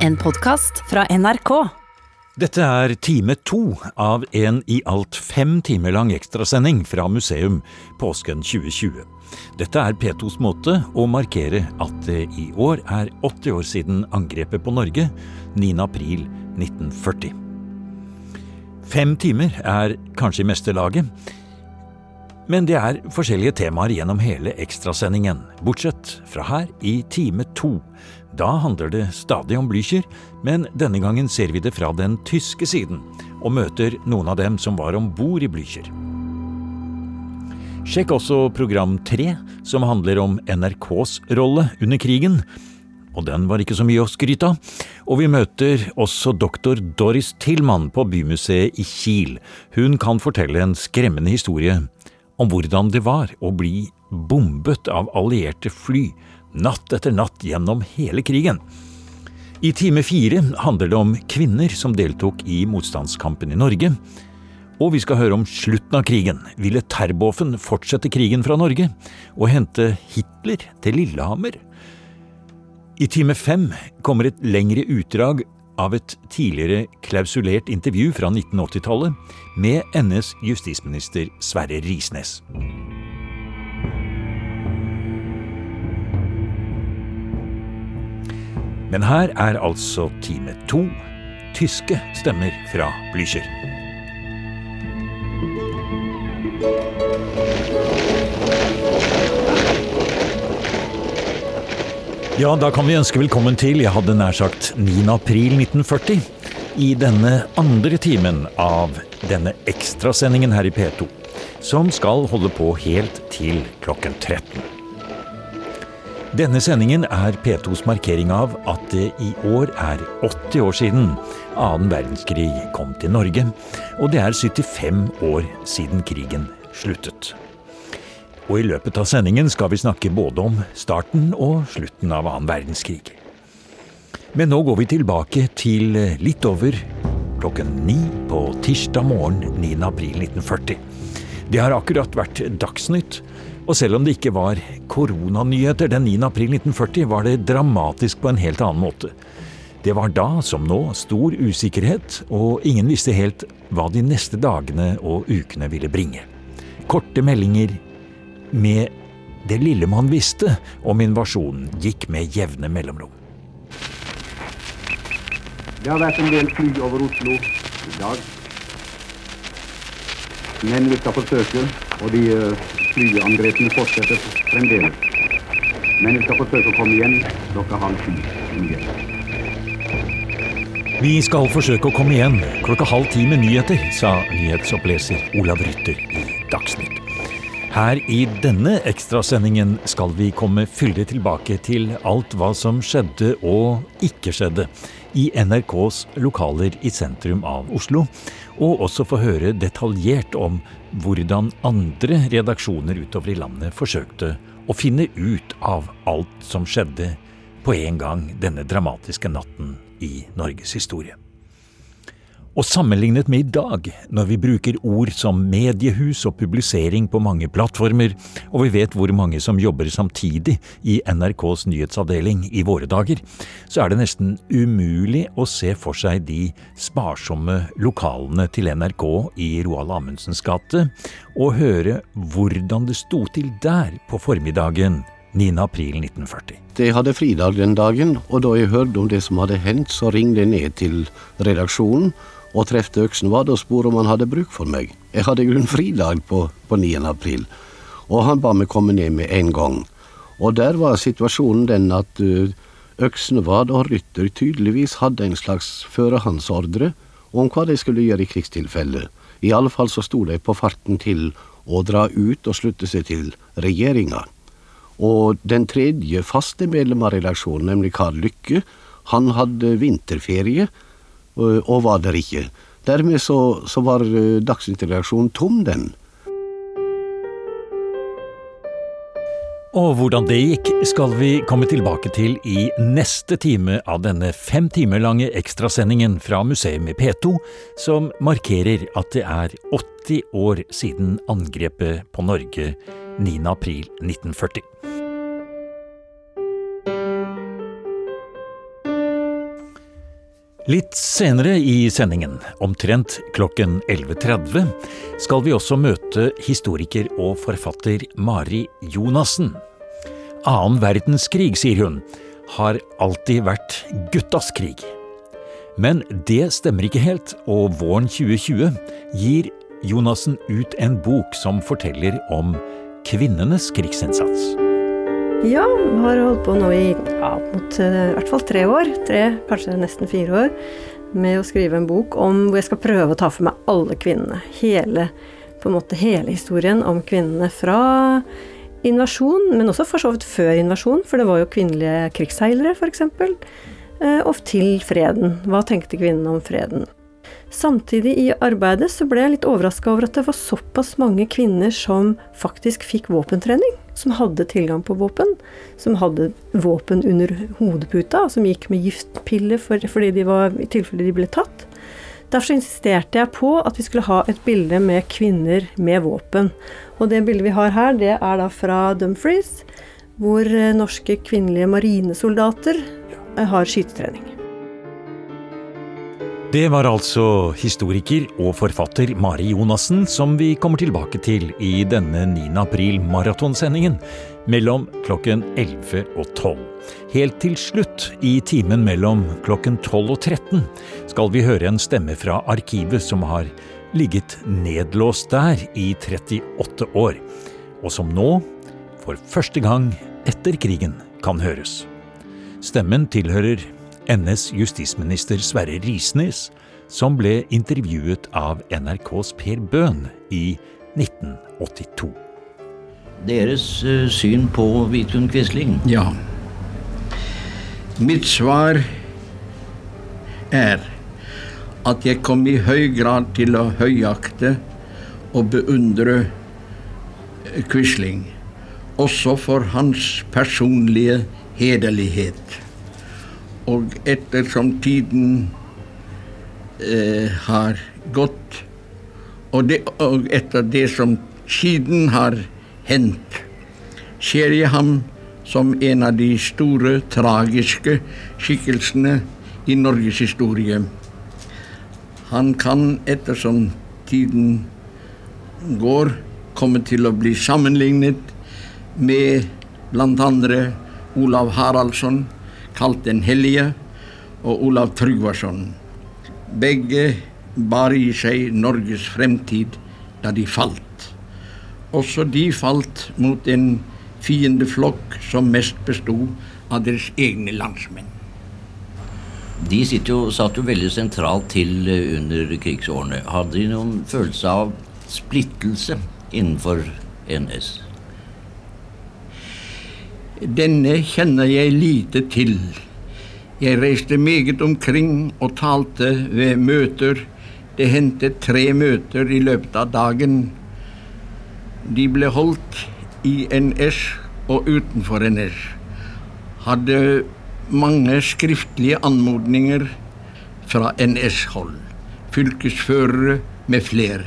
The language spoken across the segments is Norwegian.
En podkast fra NRK. Dette er time to av en i alt fem timer lang ekstrasending fra museum påsken 2020. Dette er P2s måte å markere at det i år er 80 år siden angrepet på Norge, 9. april 1940. Fem timer er kanskje i meste laget, men det er forskjellige temaer gjennom hele ekstrasendingen, bortsett fra her i time to. Da handler det stadig om Blücher, men denne gangen ser vi det fra den tyske siden, og møter noen av dem som var om bord i Blücher. Sjekk også program tre, som handler om NRKs rolle under krigen. Og den var ikke så mye å skryte av. Og vi møter også doktor Doris Tillmann på Bymuseet i Kiel. Hun kan fortelle en skremmende historie om hvordan det var å bli bombet av allierte fly natt etter natt gjennom hele krigen. I time fire handler det om kvinner som deltok i motstandskampen i Norge. Og vi skal høre om slutten av krigen. Ville Terboven fortsette krigen fra Norge og hente Hitler til Lillehammer? I time fem kommer et lengre utdrag av et tidligere klausulert intervju fra 1980-tallet med NS justisminister Sverre Risnes. Men her er altså time to tyske stemmer fra Blücher. Ja, da kan vi ønske velkommen til, jeg hadde nær sagt 9. april 1940, i denne andre timen av denne ekstrasendingen her i P2, som skal holde på helt til klokken 13. Denne sendingen er P2s markering av at det i år er 80 år siden annen verdenskrig kom til Norge, og det er 75 år siden krigen sluttet. Og i løpet av sendingen skal vi snakke både om starten og slutten av annen verdenskrig. Men nå går vi tilbake til litt over klokken ni på tirsdag morgen 9. april 1940. Det har akkurat vært Dagsnytt, og selv om det ikke var koronanyheter den 9. april 1940, var det dramatisk på en helt annen måte. Det var da, som nå, stor usikkerhet, og ingen visste helt hva de neste dagene og ukene ville bringe. Korte meldinger, med det lille man visste om invasjonen, gikk med jevne mellomrom. Det har vært en del fly over Oslo i dag. Men vi skal forsøke, og de eh, flyangrepene fortsetter fremdeles. Men vi skal forsøke å komme igjen klokka halv ti. Vi skal forsøke å komme igjen klokka halv ti med nyheter, sa nyhetsoppleser Olav Rytter i Dagsnytt. Her i denne ekstrasendingen skal vi komme fyldig tilbake til alt hva som skjedde og ikke skjedde i NRKs lokaler i sentrum av Oslo, og også få høre detaljert om hvordan andre redaksjoner utover i landet forsøkte å finne ut av alt som skjedde på en gang denne dramatiske natten i Norges historie. Og sammenlignet med i dag, når vi bruker ord som mediehus og publisering på mange plattformer, og vi vet hvor mange som jobber samtidig i NRKs nyhetsavdeling i våre dager, så er det nesten umulig å se for seg de sparsomme lokalene til NRK i Roald Amundsens gate, og høre hvordan det sto til der på formiddagen 9. april 1940. Jeg hadde fridag den dagen, og da jeg hørte om det som hadde hendt, så ringte jeg ned til redaksjonen og trefte Øksenvad og spurte om han hadde bruk for meg. Jeg hadde grunn fridag på, på 9. april, og han ba meg komme ned med en gang. Og der var situasjonen den at uh, Øksenvad og Rytter tydeligvis hadde en slags førehandsordre om hva de skulle gjøre i krigstilfelle. I alle fall så sto de på farten til å dra ut og slutte seg til regjeringa. Og den tredje faste medlem av redaksjonen, nemlig Karl Lykke, han hadde vinterferie og var der ikke. Dermed så, så var eh, Dagsnytt-redaksjonen tom, den. Og hvordan det gikk, skal vi komme tilbake til i neste time av denne fem timer lange ekstrasendingen fra museum i P2, som markerer at det er 80 år siden angrepet på Norge 9. Litt senere i sendingen, omtrent klokken 11.30, skal vi også møte historiker og forfatter Mari Jonassen. Annen verdenskrig, sier hun, har alltid vært guttas krig. Men det stemmer ikke helt, og våren 2020 gir Jonassen ut en bok som forteller om kvinnenes krigsinnsats. Ja, har holdt på nå i ja, mot uh, i hvert fall tre år, tre, kanskje nesten fire år, med å skrive en bok om hvor jeg skal prøve å ta for meg alle kvinnene. Hele, på en måte hele historien om kvinnene fra invasjon, men også for så vidt før invasjon, for det var jo kvinnelige krigsseilere, f.eks. Uh, og til freden. Hva tenkte kvinnene om freden? Samtidig i arbeidet så ble jeg litt overraska over at det var såpass mange kvinner som faktisk fikk våpentrening. Som hadde tilgang på våpen. Som hadde våpen under hodeputa, som gikk med giftpiller for, fordi de var, i tilfelle de ble tatt. Derfor insisterte jeg på at vi skulle ha et bilde med kvinner med våpen. Og det bildet vi har her, det er da fra Dumfries, hvor eh, norske kvinnelige marinesoldater eh, har skytetrening. Det var altså historiker og forfatter Mari Jonassen som vi kommer tilbake til i denne 9. april maratonsendingen mellom klokken 11 og 12. Helt til slutt, i timen mellom klokken 12 og 13, skal vi høre en stemme fra arkivet som har ligget nedlåst der i 38 år, og som nå, for første gang etter krigen, kan høres. Stemmen tilhører NS justisminister Sverre Risnes, som ble intervjuet av NRKs Per Bøhn i 1982. Deres uh, syn på Vidkun Quisling? Ja. Mitt svar er at jeg kom i høy grad til å høyakte og beundre Quisling, også for hans personlige hederlighet. Og ettersom tiden eh, har gått, og, det, og, etter det som siden har hendt, ser jeg ham som en av de store, tragiske skikkelsene i Norges historie. Han kan, ettersom tiden går, komme til å bli sammenlignet med bl.a. Olav Haraldsson, kalt Den hellige, og Olav Tryggvason. Begge bar i seg Norges fremtid da de falt. Også de falt mot en fiendeflokk som mest bestod av deres egne landsmenn. De jo, satt jo veldig sentralt til eh, under krigsårene. Hadde de noen følelse av splittelse innenfor NS? Denne kjenner jeg lite til. Jeg reiste meget omkring og talte ved møter. Det hendte tre møter i løpet av dagen. De ble holdt i NS og utenfor NS. Hadde mange skriftlige anmodninger fra NS-hold, fylkesførere med flere.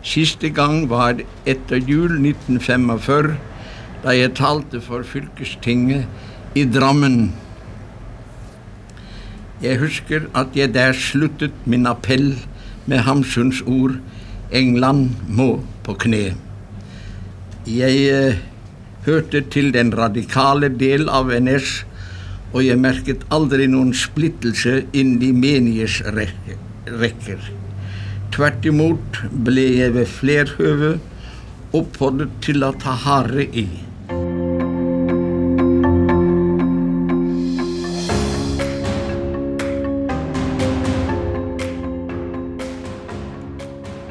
Siste gang var etter jul 1945 da jeg talte for fylkestinget i Drammen. Jeg husker at jeg der sluttet min appell med Hamsuns ord 'England må på kne'. Jeg eh, hørte til den radikale del av NS, og jeg merket aldri noen splittelse innen de meniges rekker. Tvert imot ble jeg ved flerhøve oppfordret til å ta hardere i.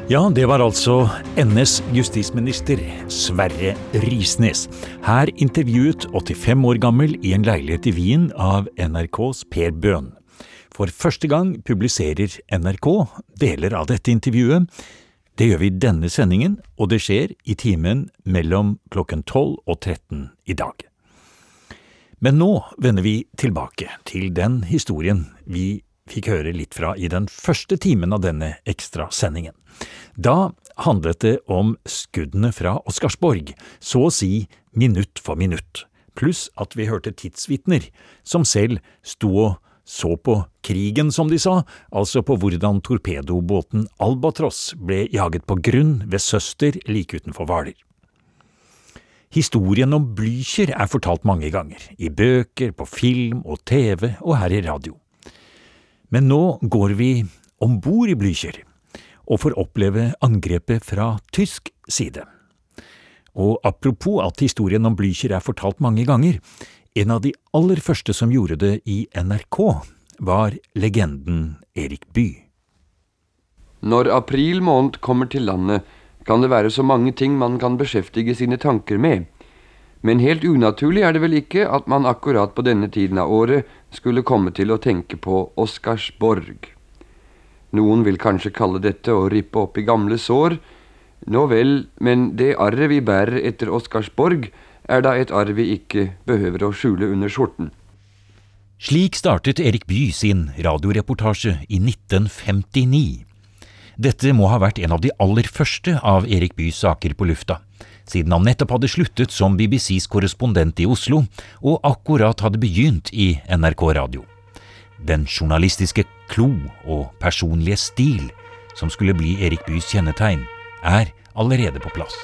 Ja, det var altså NS justisminister Sverre Risnes. Her intervjuet 85 år gammel i en leilighet i Wien av NRKs Per Bøhn. For første gang publiserer NRK deler av dette intervjuet. Det gjør vi i denne sendingen, og det skjer i timen mellom klokken 12 og 13 i dag. Men nå vender vi tilbake til den historien vi fikk høre litt fra i den første timen av denne ekstrasendingen. Da handlet det om skuddene fra Oscarsborg, så å si minutt for minutt, pluss at vi hørte tidsvitner som selv sto og så på krigen, som de sa, altså på hvordan torpedobåten Albatross ble jaget på grunn ved Søster like utenfor Hvaler. Historien om Blücher er fortalt mange ganger, i bøker, på film og TV og her i radio. Men nå går vi om bord i Blücher og får oppleve angrepet fra tysk side. Og apropos at historien om Blücher er fortalt mange ganger, en av de aller første som gjorde det i NRK, var legenden Erik Bye. Når april måned kommer til landet, kan det være så mange ting man kan beskjeftige sine tanker med. Men helt unaturlig er det vel ikke at man akkurat på denne tiden av året skulle komme til å tenke på Oscarsborg. Noen vil kanskje kalle dette å rippe opp i gamle sår. Nå vel, men det arret vi bærer etter Oscarsborg, er da et arv vi ikke behøver å skjule under skjorten. Slik startet Erik Bye sin radioreportasje i 1959. Dette må ha vært en av de aller første av Erik Byes saker på lufta, siden han nettopp hadde sluttet som BBCs korrespondent i Oslo og akkurat hadde begynt i NRK Radio. Den journalistiske klo og personlige stil som skulle bli Erik Byes kjennetegn, er allerede på plass.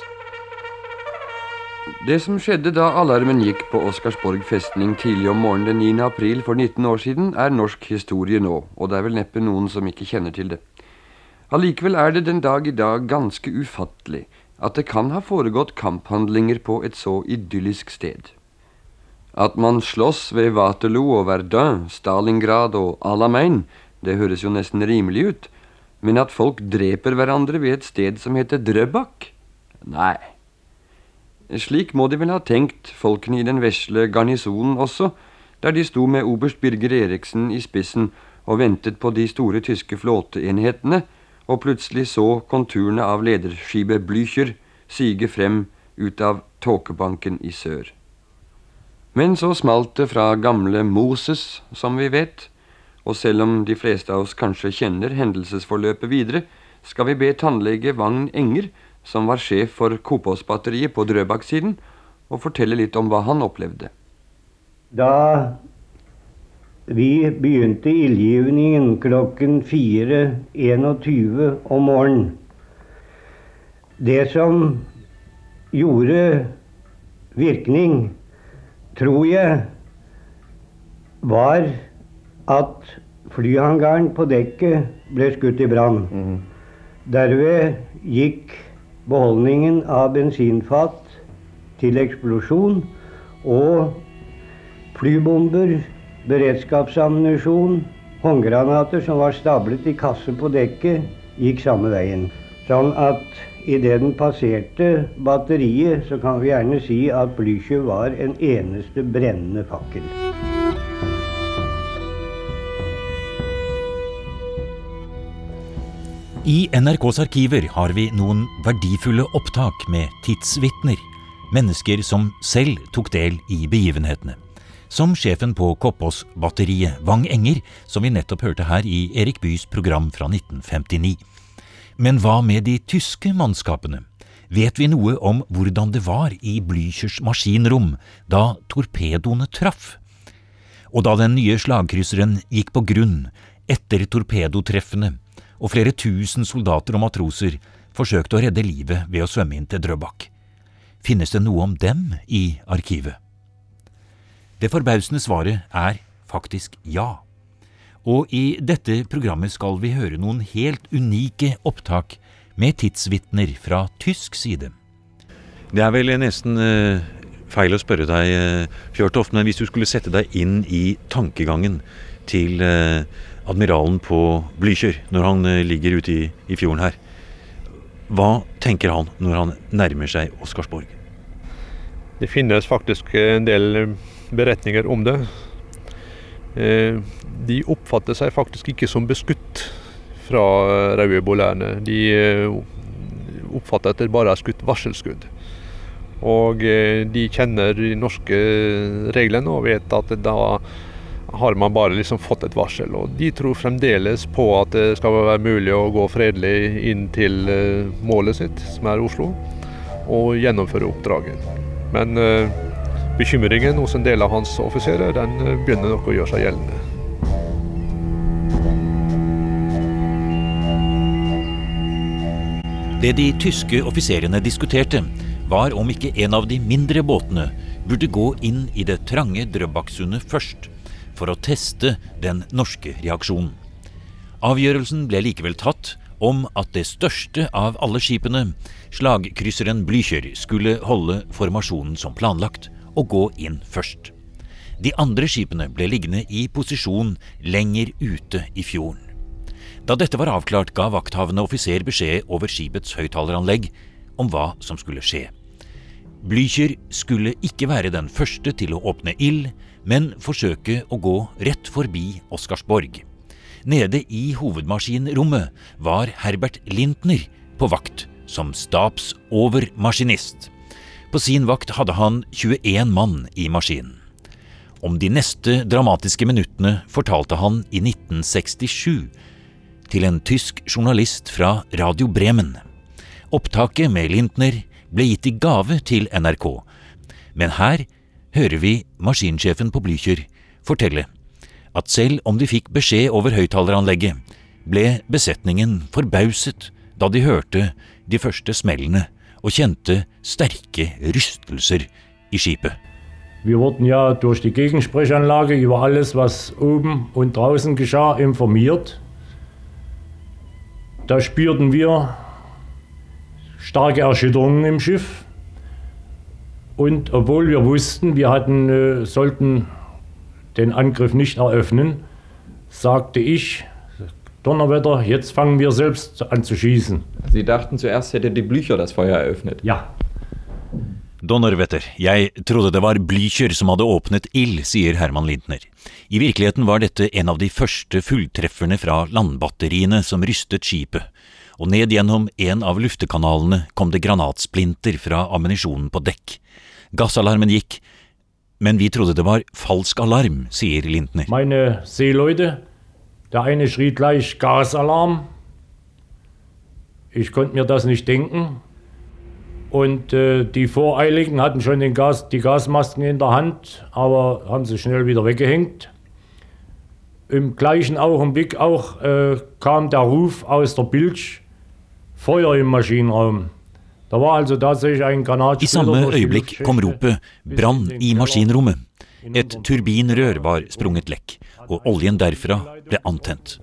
Det som skjedde da alarmen gikk på Oscarsborg festning tidlig om morgenen den 9. april for 19 år siden, er norsk historie nå, og det er vel neppe noen som ikke kjenner til det. Allikevel er det den dag i dag ganske ufattelig at det kan ha foregått kamphandlinger på et så idyllisk sted. At man slåss ved Waterloo og Verdun, Stalingrad og Alamein, det høres jo nesten rimelig ut, men at folk dreper hverandre ved et sted som heter Drøbak? Nei. Slik må de vel ha tenkt, folkene i den vesle garnisonen også, der de sto med oberst Birger Eriksen i spissen og ventet på de store tyske flåteenhetene, og plutselig så konturene av lederskipet Blücher sige frem ut av tåkebanken i sør. Men så smalt det fra gamle Moses, som vi vet, og selv om de fleste av oss kanskje kjenner hendelsesforløpet videre, skal vi be tannlege Vagn Enger som var sjef for Kopåsbatteriet på Drøbak-siden, og fortelle litt om hva han opplevde. Da vi begynte ildgivningen klokken 4.21 om morgenen Det som gjorde virkning, tror jeg, var at flyhangaren på dekket ble skutt i brann. Mm. Derved gikk beholdningen av bensinfat til eksplosjon og flybomber, beredskapsammunisjon, håndgranater som var stablet i kasse på dekket, gikk samme veien. Sånn at idet den passerte batteriet, så kan vi gjerne si at Blücher var en eneste brennende fakkel. I NRKs arkiver har vi noen verdifulle opptak med tidsvitner, mennesker som selv tok del i begivenhetene. Som sjefen på Koppås-batteriet, Wang Enger, som vi nettopp hørte her i Erik Byes program fra 1959. Men hva med de tyske mannskapene? Vet vi noe om hvordan det var i Blüchers maskinrom da torpedoene traff? Og da den nye slagkrysseren gikk på grunn etter torpedotreffene, og flere tusen soldater og matroser forsøkte å redde livet ved å svømme inn til Drøbak. Finnes det noe om dem i arkivet? Det forbausende svaret er faktisk ja. Og i dette programmet skal vi høre noen helt unike opptak med tidsvitner fra tysk side. Det er vel nesten uh, feil å spørre deg, uh, Fjørtoft, men hvis du skulle sette deg inn i tankegangen til uh, admiralen på Blykjør når han eh, ligger ute i, i, fjorden her. Hva tenker han når han nærmer seg Oscarsborg? Det finnes faktisk en del eh, beretninger om det. Eh, de oppfatter seg faktisk ikke som beskutt fra rauebolærene. De oppfatter at det bare er skutt varselskudd. Og de kjenner de norske reglene og vet at da har man bare liksom fått et varsel. Og de tror fremdeles på at det skal være mulig å gå fredelig inn til eh, målet sitt, som er Oslo, og gjennomføre oppdraget. Men Bekymringen hos en del av hans offiserer den eh, begynner nok å gjøre seg gjeldende. Det de tyske offiserene diskuterte, var om ikke en av de mindre båtene burde gå inn i det trange Drøbaksundet først, for å teste den norske reaksjonen. Avgjørelsen ble likevel tatt om at det største av alle skipene, slagkrysseren Blücher, skulle holde formasjonen som planlagt, og gå inn først. De andre skipene ble liggende i posisjon lenger ute i fjorden. Da dette var avklart, ga vakthavende offiser beskjed over skipets høyttaleranlegg om hva som skulle skje. Blücher skulle ikke være den første til å åpne ild, men forsøke å gå rett forbi Oscarsborg. Nede i hovedmaskinrommet var Herbert Lintner på vakt som stabsovermaskinist. På sin vakt hadde han 21 mann i maskinen. Om de neste dramatiske minuttene fortalte han i 1967 til en tysk journalist fra Radio Bremen. Opptaket med Lintner ble gitt i gave til NRK, men her hører vi maskinsjefen på Blücher fortelle at selv om de fikk beskjed over høyttaleranlegget, ble besetningen forbauset da de hørte de første smellene og kjente sterke rystelser i skipet. Wir wurden ja durch die Gegensprechanlage über alles, was oben und draußen geschah, informiert. Da spürten wir starke Erschütterungen im Schiff. Und obwohl wir wussten, wir hatten, äh, sollten den Angriff nicht eröffnen, sagte ich, Donnerwetter, jetzt fangen wir selbst an zu schießen. Sie dachten zuerst hätte die Blücher das Feuer eröffnet. Ja. Donnerwetter, jeg trodde det var Blücher som hadde åpnet ild, sier Herman Lindner. I virkeligheten var dette en av de første fulltrefferne fra landbatteriene som rystet skipet, og ned gjennom en av luftekanalene kom det granatsplinter fra ammunisjonen på dekk. Gassalarmen gikk, men vi trodde det var falsk alarm, sier Lindner. Meine Seeleute, der eine schrie gleich Gasalarm. Ich konnte mir das nicht denken. Und äh, die Voreiligen hatten schon den Gas, die Gasmasken in der Hand, aber haben sie schnell wieder weggehängt. Im gleichen Augenblick auch äh, kam der Ruf aus der Bilge, Feuer im Maschinenraum. Da war also tatsächlich ein I Granatsplitter samme øyeblikk kom ropet 'brann i maskinrommet'. Et turbinrør var sprunget lekk, og oljen derfra ble antent.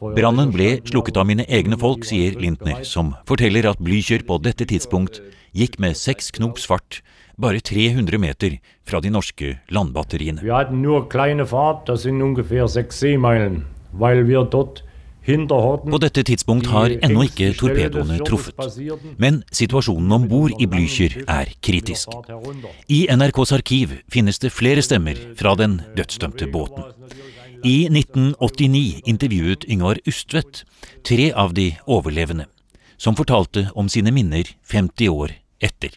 Äh. Brannen ble slukket av mine egne folk, sier Lindner, som forteller at Blücher på dette tidspunkt gikk med seks knops fart bare 300 meter fra de norske landbatteriene. Vi hadde bare kleine det er ungefähr sechs Seemeilen, weil wir dort På dette tidspunkt har ennå ikke torpedoene truffet. Men situasjonen om bord i Blücher er kritisk. I NRKs arkiv finnes det flere stemmer fra den dødsdømte båten. I 1989 intervjuet Yngvar Ustvedt tre av de overlevende, som fortalte om sine minner 50 år etter.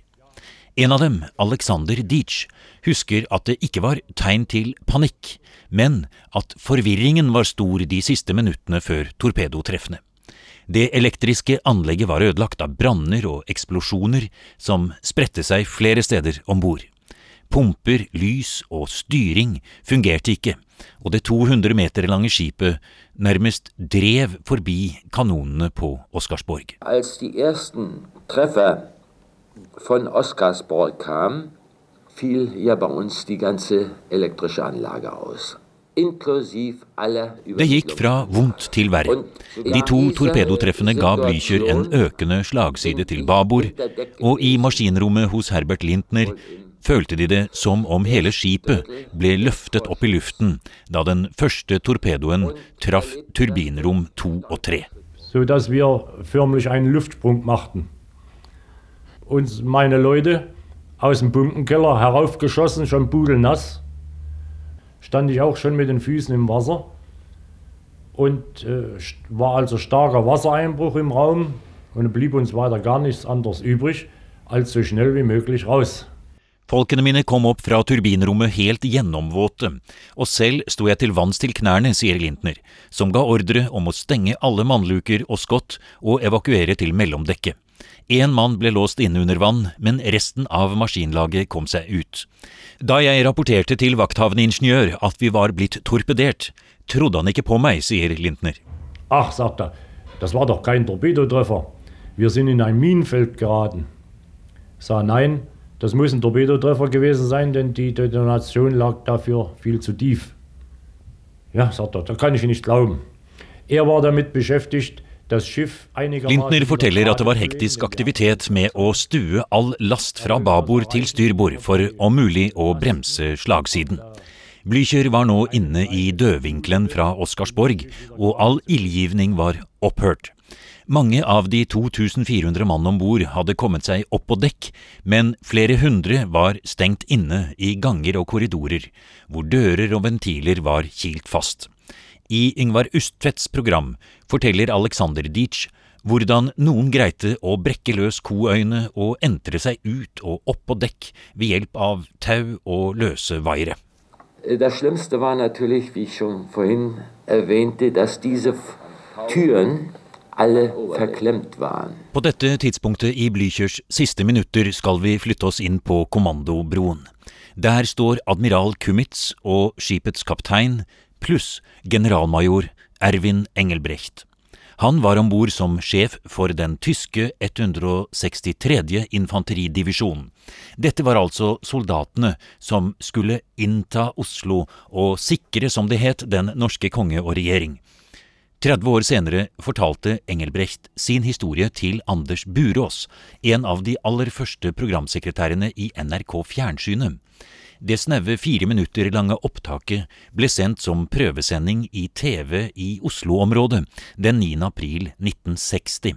En av dem, Alexander Dietsch, husker at det ikke var tegn til panikk, men at forvirringen var stor de siste minuttene før torpedotreffene. Det elektriske anlegget var ødelagt av branner og eksplosjoner som spredte seg flere steder om bord. Pumper, lys og styring fungerte ikke, og det 200 meter lange skipet nærmest drev forbi kanonene på Oscarsborg. Als die ersten Treffer von Oscarsborg kam, fiel ja bei uns die ganze elektrische Anlage aus. Det gikk fra vondt til verre. De to torpedotreffene ga Blücher en økende slagside til babord, og i maskinrommet hos Herbert Lintner følte de det som om hele skipet ble løftet opp i luften da den første torpedoen traff turbinrom to og tre. Så dass wir förmlich einen Luftsprung machten. Und meine Leute aus dem Bunkenkeller heraufgeschossen, schon pudelnass, stand ich auch schon mit den Füßen im Wasser und äh, war also starker Wassereinbruch im Raum und blieb uns weiter gar nichts anderes übrig, als so schnell wie möglich raus. Folkene mine kom opp fra turbinrommet helt gjennomvåte, og selv sto jeg til vanns til knærne, sier Lintner, som ga ordre om å stenge alle mannluker og skott og evakuere til mellomdekket. Én mann ble låst inne under vann, men resten av maskinlaget kom seg ut. Da jeg rapporterte til vakthavneingeniør at vi var blitt torpedert, trodde han ikke på meg, sier Lintner. Ach, sagt er, das war doch kein Torpedotreffer. Wir sind in ein Minenfeld geraten. Sag nein, das muss ein Torpedotreffer gewesen sein, denn die Detonation lag dafür viel zu tief. Ja, sagt er, da kann ich nicht glauben. Er war damit beschäftigt, Lintner forteller at det var hektisk aktivitet med å stue all last fra babord til styrbord for om mulig å bremse slagsiden. Blücher var nå inne i dødvinkelen fra Oscarsborg, og all ildgivning var opphørt. Mange av de 2400 mann om bord hadde kommet seg opp på dekk, men flere hundre var stengt inne i ganger og korridorer, hvor dører og ventiler var kilt fast. I Yngvar Ustvedts program forteller Alexander Dietz hvordan noen greite å brekke løs koøyne og entre seg ut og opp på dekk ved hjelp av tau og løse vaiere. Das Schlimmste war natürlich, wie ich schon vorhin erwähnte, dass diese Türen alle verklemt waren. På dette tidspunktet i Blüchers siste minutter skal vi flytte oss inn på kommandobroen. Der står admiral Kumitz og skipets kaptein pluss generalmajor Erwin Engelbrecht. Han var om bord som sjef for den tyske 163. infanteridivisjonen. Dette var altså soldatene som skulle innta Oslo og sikre, som det het, den norske konge og regjering. 30 år senere fortalte Engelbrecht sin historie til Anders Burås, en av de aller første programsekretærene i NRK Fjernsynet. Det snaue fire minutter lange opptaket ble sendt som prøvesending i TV i Oslo-området den 9. april 1960.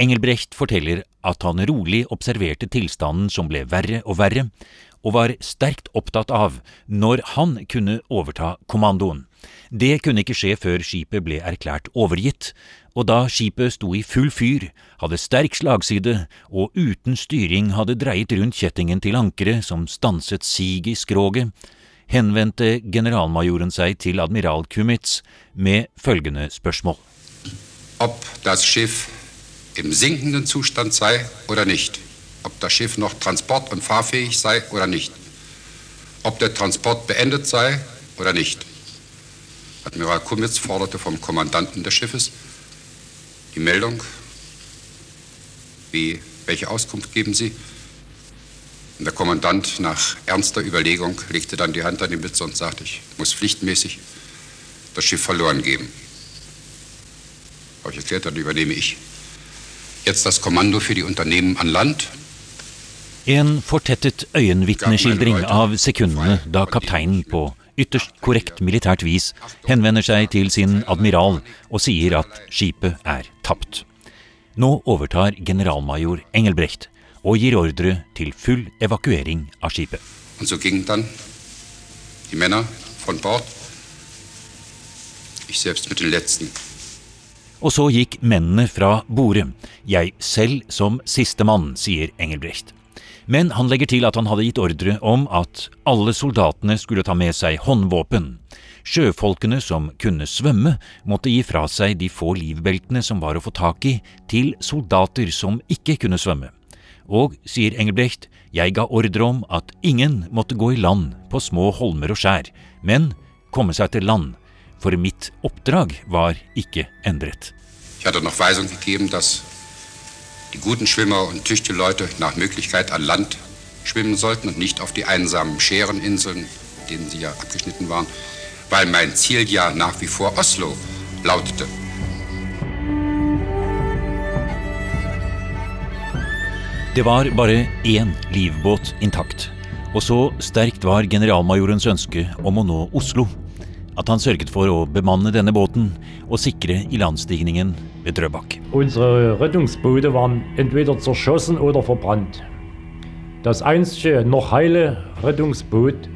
Engelbrecht forteller at han rolig observerte tilstanden som ble verre og verre, og var sterkt opptatt av når han kunne overta kommandoen. Det kunne ikke skje før skipet ble erklært overgitt, og da skipet sto i full fyr, hadde sterk slagside og uten styring hadde dreiet rundt kjettingen til ankeret som stanset siget i skroget, henvendte generalmajoren seg til admiral Kumitz med følgende spørsmål. Ob das Schiff im sinkenden Zustand sei oder nicht. Ob das Schiff noch transport- und fahrfähig sei oder nicht. Ob der Transport beendet sei oder nicht. Admiral Kummitz forderte vom Kommandanten des Schiffes die Meldung. Wie, welche Auskunft geben Sie? Und der Kommandant nach ernster Überlegung legte dann die Hand an die Mütze und sagte, ich muss pflichtmäßig das Schiff verloren geben. Habe ich erklärt, dann übernehme ich jetzt das Kommando für die Unternehmen an Land. En fortettet øyenvitneskildring av sekundene da kapteinen på ytterst korrekt militært vis henvender seg til sin admiral og sier at skipet er tapt. Nå overtar generalmajor Engelbrecht og gir ordre til full evakuering av skipet. Og så gikk Männer von Bord, den letzten. Og så gikk mennene fra borde, jeg selv som sistemann, sier Engelbrecht. Men han legger til at han hadde gitt ordre om at alle soldatene skulle ta med seg håndvåpen. Sjøfolkene som kunne svømme, måtte gi fra seg de få livbeltene som var å få tak i, til soldater som ikke kunne svømme. Og, sier Engelbrecht, jeg ga ordre om at ingen måtte gå i land på små holmer og skjær, men komme seg til land, for mitt oppdrag var ikke endret. Jeg hadde noch Weisung gegeben, dass die guten Schwimmer und tüchtige Leute nach Möglichkeit an Land schwimmen sollten und nicht auf die einsamen Schäreninseln, denen sie ja abgeschnitten waren, weil mein Ziel ja nach wie vor Oslo lautete. Det var bare én livbåt intakt, og så sterkt var generalmajorens ønske om å nå Oslo, at han sørget for å bemanne denne båten og sikre ilandstigningen ved Drøbak. Unsere waren entweder zerschossen oder verbrannt. Das einzige noch heile Rettungsboot,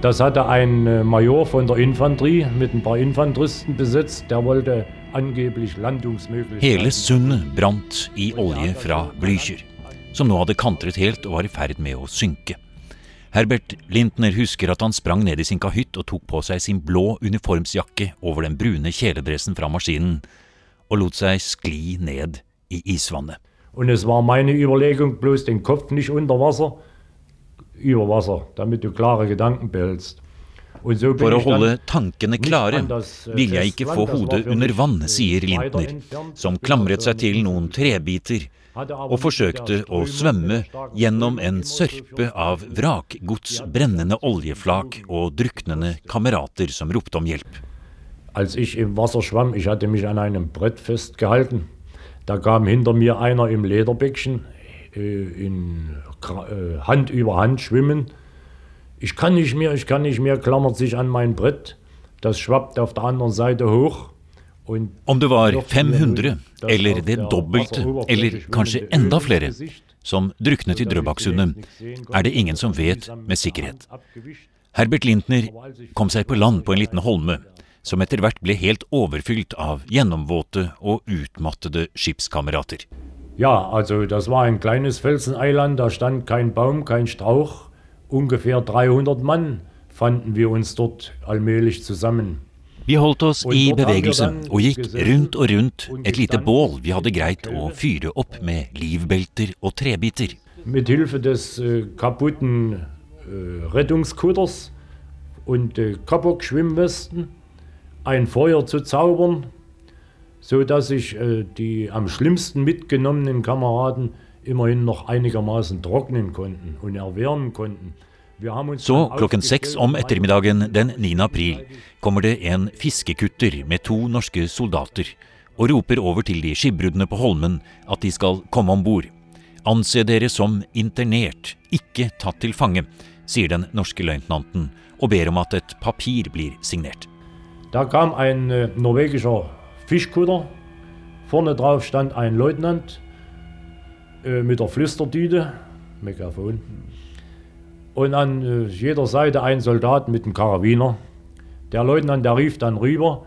das hatte ein äh, Major von der Infanterie mit ein paar Infanteristen besetzt, der wollte angeblich Landungsmöglichkeiten. Hele sundet brant i olje fra Blücher, som nå hadde kantret helt og var i ferd med å synke. Herbert Lintner husker at han sprang ned i sin kahytt og tok på seg sin blå uniformsjakke over den brune kjeledressen fra maskinen, og lot seg skli ned i isvannet. Und es war meine Überlegung, bloß den Kopf nicht unter Wasser, über Wasser, damit du klare Gedanken behältst. For å holde tankene klare ville jeg ikke få hodet under vann, sier Lintner, som klamret seg til noen trebiter og forsøkte å svømme gjennom en sørpe av vrakgods, brennende oljeflak og druknende kamerater som ropte om hjelp. Als ich im Wasser schwamm, ich hatte mich an einem Brett festgehalten. Da kam hinter mir einer im Lederbäckchen äh, in äh, Hand über Hand schwimmen. Ich kann nicht mehr, ich kann nicht mehr, klammert sich an mein Brett. Das schwappt auf der anderen Seite hoch. Om det var 500, eller det dobbelte, eller kanskje enda flere, som druknet i Drøbaksundet, er det ingen som vet med sikkerhet. Herbert Lintner kom seg på land på en liten holme, som etter hvert ble helt overfylt av gjennomvåte og utmattede skipskamerater. Ja, altså, det var en kleines Felseneiland, Der stand kein Baum, kein Strauch. Ungefähr 300 Mann fanden wir uns dort allmählich zusammen. Vi holdt oss i bevegelse og gikk rundt og rundt et lite bål vi hadde greit å fyre opp med livbelter og trebiter. Mit Hilfe des äh, kaputten äh, Rettungskutters und äh, Kapok-Schwimmwesten ein Feuer zu zaubern, so dass sich äh, die am schlimmsten mitgenommenen Kameraden immerhin noch einigermaßen trocknen konnten und erwärmen konnten. Så klokken seks om ettermiddagen den 9. april kommer det en fiskekutter med to norske soldater og roper over til de skipbruddene på Holmen at de skal komme om bord. Anse dere som internert, ikke tatt til fange, sier den norske løytnanten og ber om at et papir blir signert. Da kom en uh, norwegischer Fischkutter. Vorne drauf stand ein Leutnant uh, mit der Flüsterdüte, Megafon. Und an äh, jeder Seite ein Soldat mit einem Karabiner. Der Leutnant, der rief dann rüber,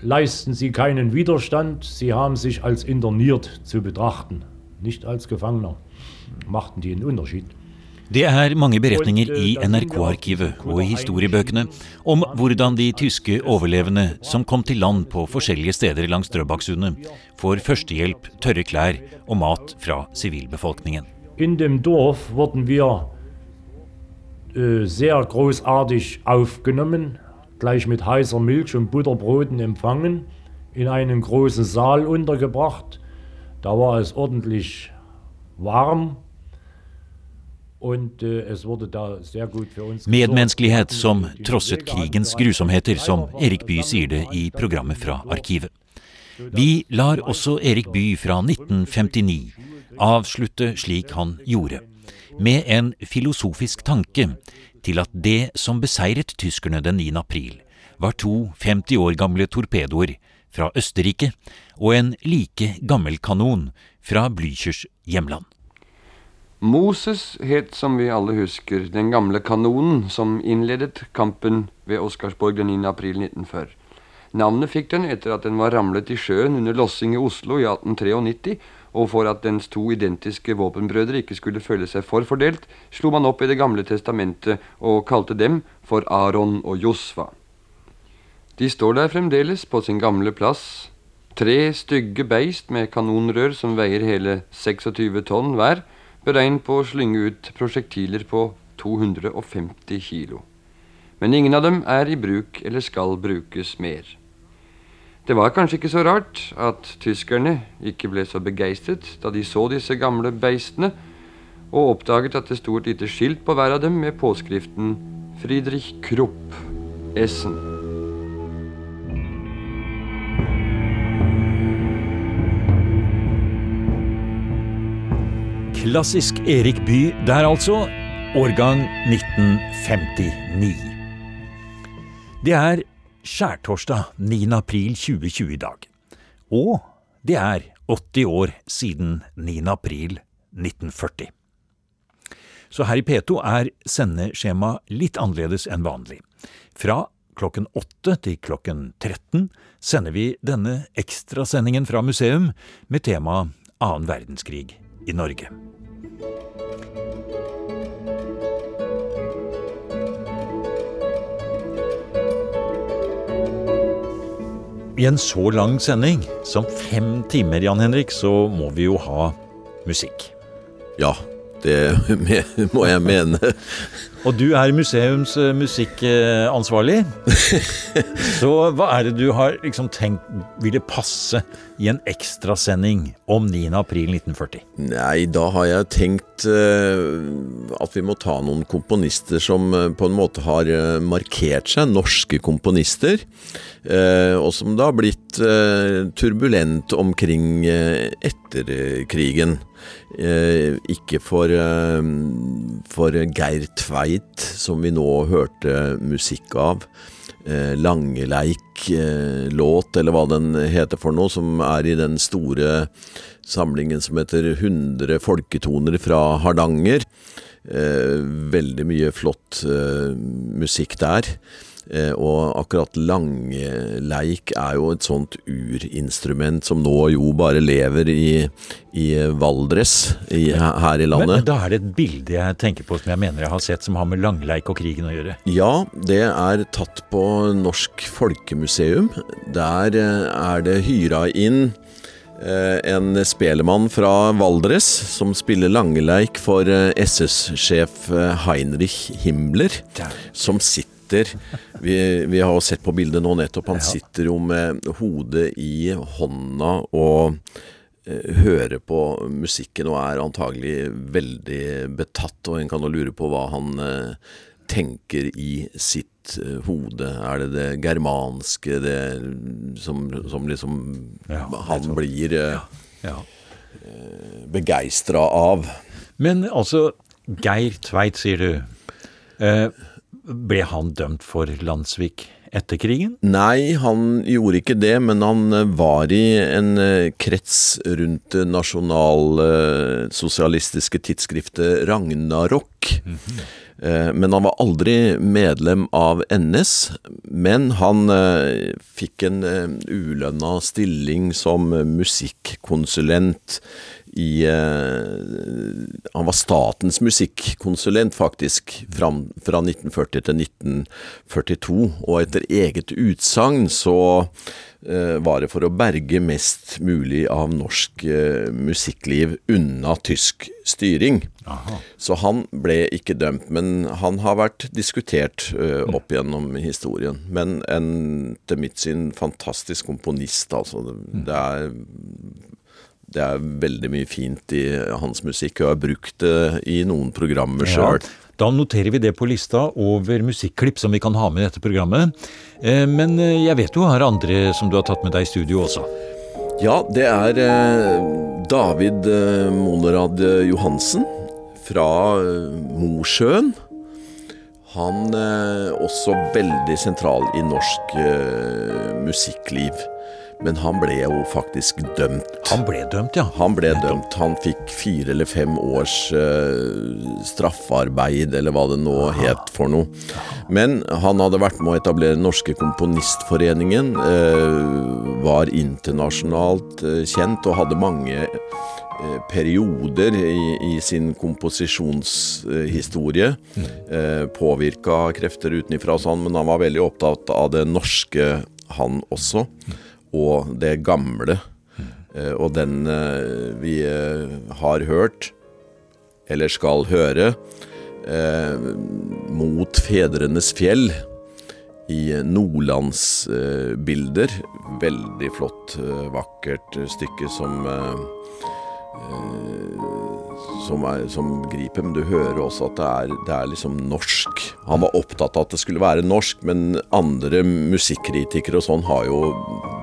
leisten Sie keinen Widerstand, Sie haben sich als interniert zu betrachten, nicht als Gefangener. Machten die einen Unterschied. Det er mange beretninger i NRK-arkivet og i historiebøkene om hvordan de tyske overlevende som kom til land på forskjellige steder langs Drøbaksundet, får førstehjelp, tørre klær og mat fra sivilbefolkningen. In dem Dorf wurden wir Äh, sehr großartig aufgenommen, gleich mit heißer Milch und Butterbroten empfangen, in einen großen Saal untergebracht. Da war es ordentlich warm. Und, äh, es wurde da sehr gut für uns Medmenneskelighet som trosset krigens grusomheter, som Erik Bye sier det i programmet fra Arkivet. Vi lar også Erik Bye fra 1959 avslutte slik han gjorde med en filosofisk tanke til at det som beseiret tyskerne den 9. april, var to 50 år gamle torpedoer fra Østerrike og en like gammel kanon fra Blüchers hjemland. Moses het, som vi alle husker, den gamle kanonen som innledet kampen ved Oscarsborg den 9. april 1940. Navnet fikk den etter at den var ramlet i sjøen under lossing i Oslo i 1893 og for at dens to identiske våpenbrødre ikke skulle føle seg for fordelt, slo man opp i Det gamle testamentet og kalte dem for Aron og Josfa. De står der fremdeles på sin gamle plass, tre stygge beist med kanonrør som veier hele 26 tonn hver, beregnet på å slynge ut prosjektiler på 250 kilo. Men ingen av dem er i bruk eller skal brukes mer. Det var kanskje ikke så rart at tyskerne ikke ble så begeistret da de så disse gamle beistene, og oppdaget at det sto et lite skilt på hver av dem med påskriften Friedrich Krupp Essen. Klassisk Erik Bye der altså, årgang 1959. Det er skjærtorsdag 9. april 2020 i dag. Og det er 80 år siden 9. april 1940. Så her i P2 er sendeskjema litt annerledes enn vanlig. Fra klokken 8 til klokken 13 sender vi denne ekstrasendingen fra museum med tema annen verdenskrig i Norge. I en så lang sending som fem timer, Jan Henrik, så må vi jo ha musikk. Ja, det må jeg mene. Og du er museums eh, musikkansvarlig. Så hva er det du har liksom tenkt ville passe i en ekstrasending om 9. april 1940? Nei, da har jeg tenkt eh, at vi må ta noen komponister som eh, på en måte har eh, markert seg, norske komponister. og som da har blitt turbulent omkring etter krigen. Eh, ikke for, eh, for Geir Tveit, som vi nå hørte musikk av. Eh, Langeleik-låt, eller hva den heter for noe, som er i den store samlingen som heter 100 folketoner fra Hardanger. Eh, veldig mye flott eh, musikk der. Eh, og akkurat langleik er jo et sånt urinstrument som nå jo bare lever i, i Valdres i, her i landet. men da er det et bilde jeg tenker på som jeg mener jeg har sett, som har med langleik og krigen å gjøre. Ja, det er tatt på Norsk Folkemuseum. Der eh, er det hyra inn eh, en spelemann fra Valdres som spiller langeleik for SS-sjef Heinrich Himmler, som sitter vi, vi har jo sett på bildet nå nettopp. Han sitter jo med hodet i hånda og eh, hører på musikken og er antagelig veldig betatt. Og en kan jo lure på hva han eh, tenker i sitt eh, hode. Er det det germanske det som, som liksom han blir Ja. eh, begeistra av? Men altså, Geir Tveit, sier du. Eh, ble han dømt for landssvik etter krigen? Nei, han gjorde ikke det, men han eh, var i en eh, krets rundt det nasjonalsosialistiske tidsskriftet Ragnarok. Eh, Men han var aldri medlem av NS, men han eh, fikk en eh, ulønna stilling som eh, musikkonsulent i eh, Han var statens musikkonsulent, faktisk, fram, fra 1940 til 1942. Og etter eget utsagn så eh, var det for å berge mest mulig av norsk eh, musikkliv unna tysk styring. Så han ble ikke dømt, men han har vært diskutert eh, opp gjennom historien. Men en, til mitt syn, fantastisk komponist, altså. Det er det er veldig mye fint i hans musikk, og jeg har brukt det i noen programmer sjøl. Da noterer vi det på lista over musikklipp som vi kan ha med i dette programmet. Eh, Men eh, jeg vet du har andre som du har tatt med deg i studio også. Ja, det er eh, David Monorad Johansen fra Mosjøen. Han er også veldig sentral i norsk musikkliv. Men han ble jo faktisk dømt. Han ble dømt, ja. Han ble dømt. Han fikk fire eller fem års uh, straffarbeid, eller hva det nå het for noe. Men han hadde vært med å etablere Den norske komponistforeningen, Uh, var internasjonalt uh, kjent og hadde mange perioder i, i sin komposisjonshistorie. Eh, Påvirka krefter utenfra og sånn, men han var veldig opptatt av det norske, han også. Og det gamle. Eh, og den eh, vi eh, har hørt, eller skal høre, mot fedrenes fjell i nordlandsbilder. Veldig flott, vakkert stykke som som, er, som griper, men du hører også at det er, det er liksom norsk. Han var opptatt av at det skulle være norsk, men andre musikkritikere og sånn har jo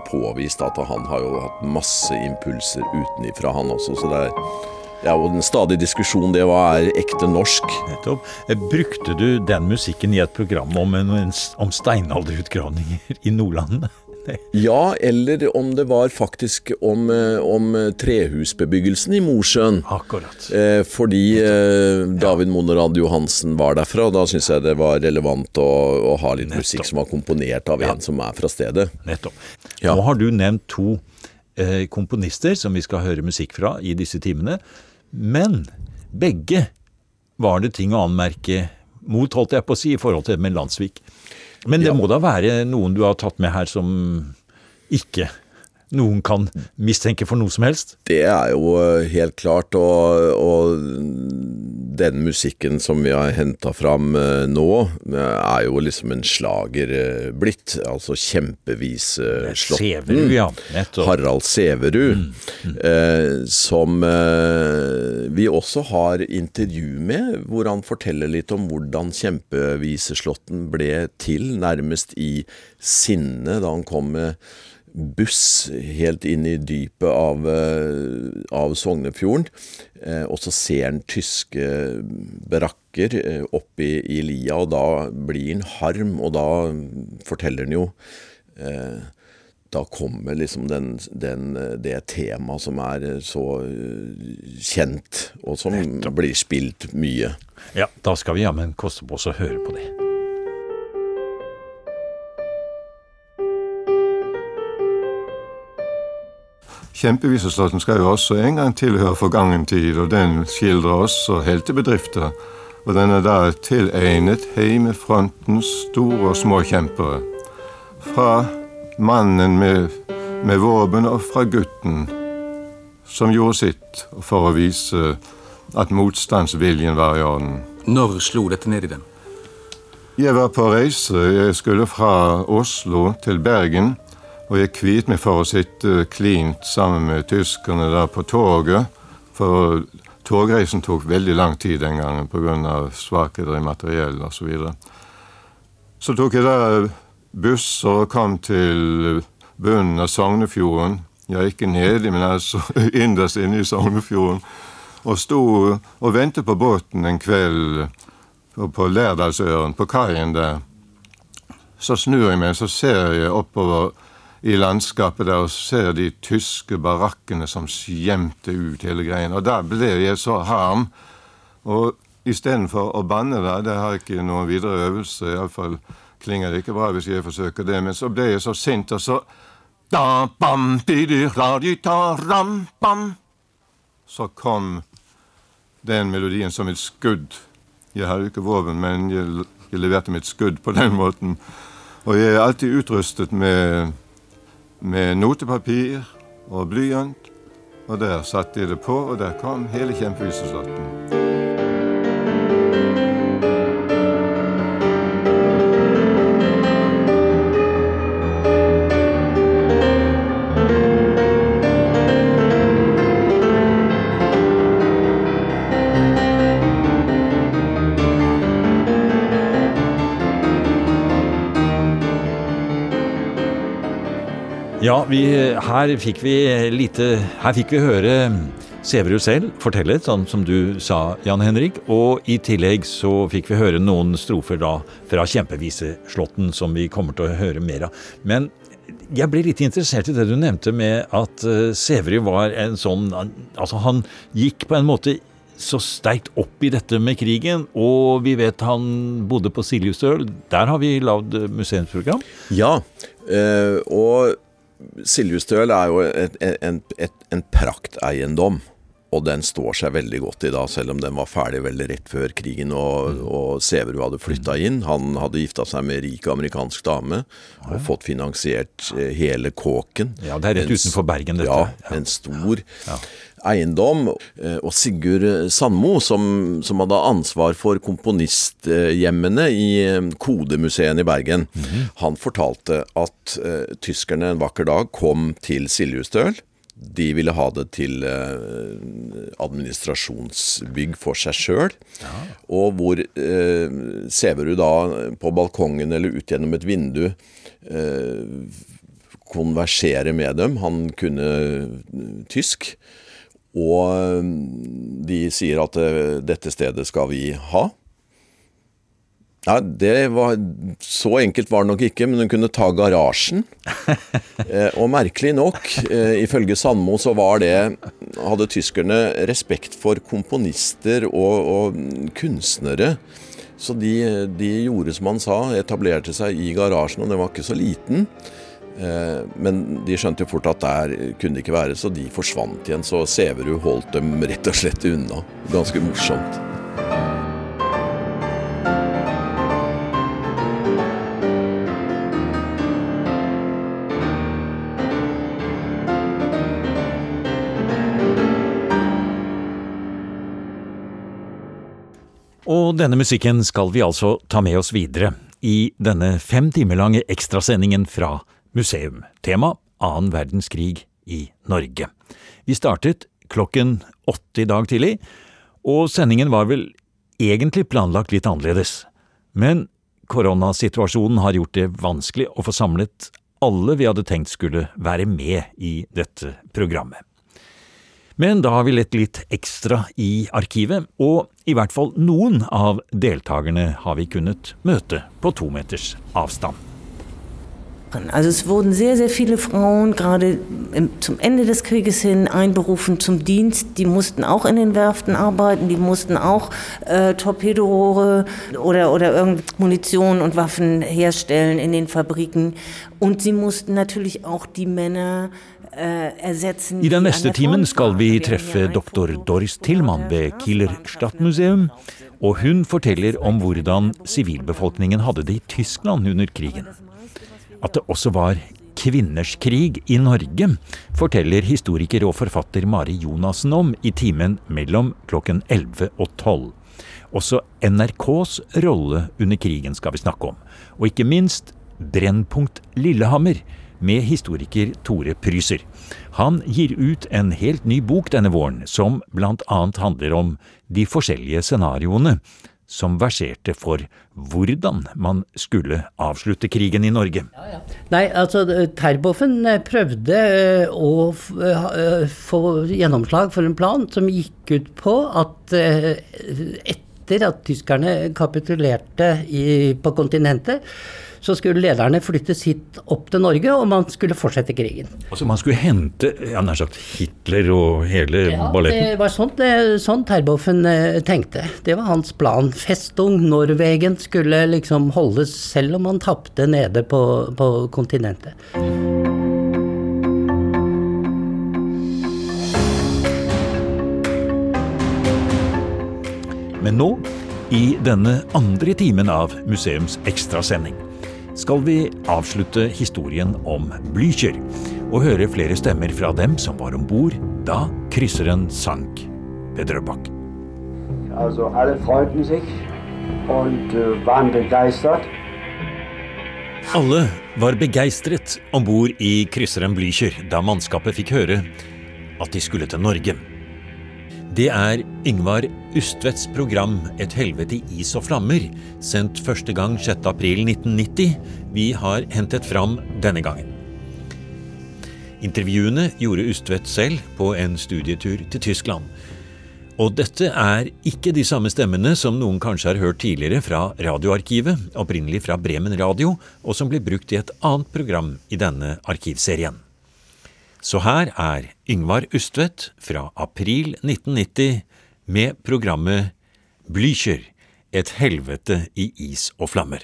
påvist at han har jo hatt masse impulser utenifra, han også. Så det er, det er jo en stadig diskusjon det hva er ekte norsk. Nettopp. Eh, Brukte du den musikken i et program om, en, om steinalderutgravninger i Nordland? Ja, eller om det var faktisk om, eh, om trehusbebyggelsen i Mosjøen. Akkurat. Eh, fordi eh, David Monerad Johansen var derfra, og da syns jeg det var relevant å, å ha litt musikk som var komponert av en som er fra stedet. Nettopp. Nå har du nevnt to eh, komponister som vi skal høre musikk fra i disse timene, men begge var det ting å anmerke mot, holdt jeg på å si, i forhold til med Landsvik. Men det må da være noen du har tatt med her som ikke noen kan mistenke for noe som helst? Det er jo eh, helt klart, og, og den musikken som vi har henta fram eh, nå, eh, er jo liksom en slager eh, blitt. Altså Kjempeviseslåtten. Severud, ja, nettopp. Harald Sæverud. Eh, som eh, vi også har intervju med, hvor han forteller litt om hvordan Kjempeviseslåtten ble til, nærmest i sinne, da han kom med buss helt inn i dypet av, eh, av Sognefjorden. Eh, og så ser han tyske barakker oppe oppi i lia, og da blir han harm, og da forteller han jo eh, da kommer liksom den, den, det temaet som er så eh, kjent, og som blir spilt mye. Ja, da skal vi jammen koste på oss å høre på det. Kjempeviseslåtten skal jo også en gang tilhøre forgangen tid, og den skildrer også heltebedrifter. Og den er da tilegnet heimefrontens store og små kjempere. Fra mannen med, med våpen og fra gutten som gjorde sitt for å vise at motstandsviljen var i orden. Når slo dette ned i dem? Jeg var på reise. Jeg skulle fra Oslo til Bergen. Og jeg kviet meg for å sitte klint sammen med tyskerne der på toget. For togreisen tok veldig lang tid den gangen pga. svakheter i materiell osv. Så, videre. så tok jeg da busser og kom til bunnen av Sognefjorden. Ja, ikke nedi, men altså innerst inne i Sognefjorden. Og sto og ventet på båten en kveld på Lærdalsøren, på kaien der. Så snur jeg meg, så ser jeg oppover i landskapet der og ser de tyske barakkene som skjemte ut hele greien. Og da ble jeg så harm. Og istedenfor å banne da, det har ikke noen videre øvelse, iallfall klinger det ikke bra hvis jeg forsøker det, men så ble jeg så sint, og så da, bam, bidir, ram, bam. Så kom den melodien som et skudd. Jeg hadde jo ikke våpen, men jeg, jeg leverte mitt skudd på den måten. Og jeg er alltid utrustet med med notepapir og blyant. Og der satte de det på, og der kom hele Kjempeviseslåtten. Ja, vi, her fikk vi lite Her fikk vi høre Sæverud selv fortelle, sånn som du sa, Jan Henrik. Og i tillegg så fikk vi høre noen strofer da fra Kjempeviseslåtten, som vi kommer til å høre mer av. Men jeg ble litt interessert i det du nevnte med at uh, Sæverud var en sånn Altså, han gikk på en måte så sterkt opp i dette med krigen, og vi vet han bodde på Siljustøl. Der har vi lagd museumsprogram. Ja, øh, og Siljustøl er jo et, en, et, en prakteiendom. Og den står seg veldig godt i dag, selv om den var ferdig veldig rett før krigen og, mm. og Sæverud hadde flytta inn. Han hadde gifta seg med rik amerikansk dame og fått finansiert eh, hele kåken. Ja, Det er rett en, utenfor Bergen, dette. Ja, en stor ja. Eiendom. Eh, og Sigurd Sandmo, som, som, hadde ansvar for komponisthjemmene i eh, Kodemuseet i Bergen, mm -hmm. han fortalte at uh, tyskerne en vakker dag kom til Siljustøl de ville ha det til eh, administrasjonsbygg for seg sjøl. Ja. Og hvor eh, Sæverud da på balkongen eller ut gjennom et vindu eh, konversere med dem. Han kunne tysk. Og de sier at eh, dette stedet skal vi ha. Nei, det var, Så enkelt var det nok ikke, men hun kunne ta garasjen. Eh, og merkelig nok, eh, ifølge Sandmo, så var det Hadde tyskerne respekt for komponister og, og kunstnere. Så de, de, gjorde som han sa, etablerte seg i garasjen, og den var ikke så liten. Eh, men de skjønte jo fort at der kunne det ikke være, så de forsvant igjen. Så Sæverud holdt dem rett og slett unna. Ganske morsomt. Og denne musikken skal vi altså ta med oss videre i denne fem timer lange ekstrasendingen fra museum. Tema annen verdenskrig i Norge. Vi startet klokken åtte i dag tidlig, og sendingen var vel egentlig planlagt litt annerledes. Men koronasituasjonen har gjort det vanskelig å få samlet alle vi hadde tenkt skulle være med i dette programmet. Men da har vi lett litt ekstra i arkivet, og i hvert fall noen av deltakerne har vi kunnet møte på to meters avstand. Also es wurden sehr, sehr viele Frauen gerade zum Ende des Krieges hin einberufen zum Dienst. Die mussten auch in den Werften arbeiten, die mussten auch äh, Torpedorohre oder, oder irgend Munition und Waffen herstellen in den Fabriken. Und sie mussten natürlich auch die Männer I den neste timen skal vi treffe doktor Doris Tillmann ved Kieler Stadtmuseum, og hun forteller om hvordan sivilbefolkningen hadde det i Tyskland under krigen. At det også var kvinners krig i Norge, forteller historiker og forfatter Mari Jonassen om i timen mellom klokken 11 og 12. Også NRKs rolle under krigen skal vi snakke om, og ikke minst Brennpunkt Lillehammer med historiker Tore Pryser. Han gir ut en helt ny bok denne våren, som annet handler om de forskjellige scenarioene som verserte for hvordan man skulle avslutte krigen i Norge. Ja, ja. Nei, altså Terboven eh, prøvde eh, å eh, få gjennomslag for en plan som gikk ut på at etter at tyskerne kapitulerte i, på kontinentet, så skulle lederne flyttes hit opp til Norge, og man skulle fortsette krigen. Altså Man skulle hente ja, nær sagt Hitler og hele ja, balletten? Det var sånn, det, sånn Terboven eh, tenkte. Det var hans plan. Festung Norwegen skulle liksom holdes selv om man tapte nede på, på kontinentet. Men nå, i denne andre timen av museums ekstrasending, skal vi avslutte historien om Blücher og høre flere stemmer fra dem som var om bord da krysseren sank ved Drøbak. Altså, alle freuten seg og äh, waren begeistert. Alle var begeistret om bord i krysseren Blücher da mannskapet fikk høre at de skulle til Norge. Det er Yngvar Ustvedts program Et helvete i is og flammer, sendt første gang 6.4.1990, vi har hentet fram denne gangen. Intervjuene gjorde Ustvedt selv på en studietur til Tyskland. Og dette er ikke de samme stemmene som noen kanskje har hørt tidligere fra Radioarkivet, opprinnelig fra Bremen Radio, og som ble brukt i et annet program i denne arkivserien. Så her er Yngvar Ustvedt fra april 1990 med programmet Blücher et helvete i is og flammer.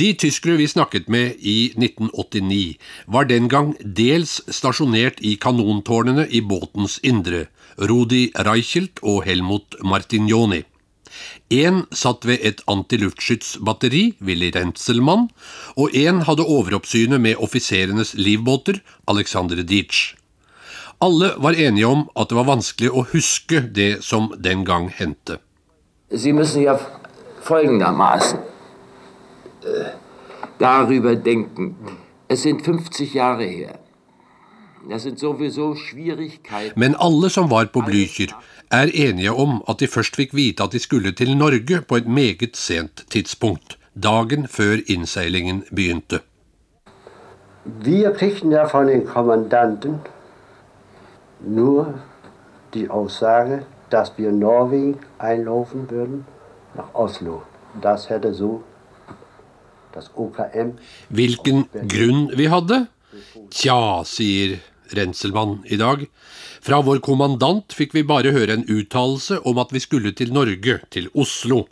De tyskere vi snakket med i 1989, var den gang dels stasjonert i kanontårnene i båtens indre, Rudi Reichelt og Helmut Martignoni. Én satt ved et antiluftskytsbatteri, Willy Rentzelmann, og én hadde overoppsynet med offiserenes livbåter, Alexander Dietsch. Alle var enige om at det var vanskelig å huske det som den gang hendte. Sie müssen ja folgendermaßen äh, darüber denken. Es sind 50 Jahre her. Men alle som var på Blücher, er enige om at de først fikk vite at de skulle til Norge på et meget sent tidspunkt, dagen før innseilingen begynte. Vi kriegten ja von den Kommandanten nur die Aussage, dass wir Norwegen einlaufen würden nach Oslo. Das hätte so das OKM Hvilken grunn vi hadde? Tja, sier Renselmann i dag. Fra vår kommandant fikk vi bare høre en uttalelse om at vi skulle til Norge, til Oslo.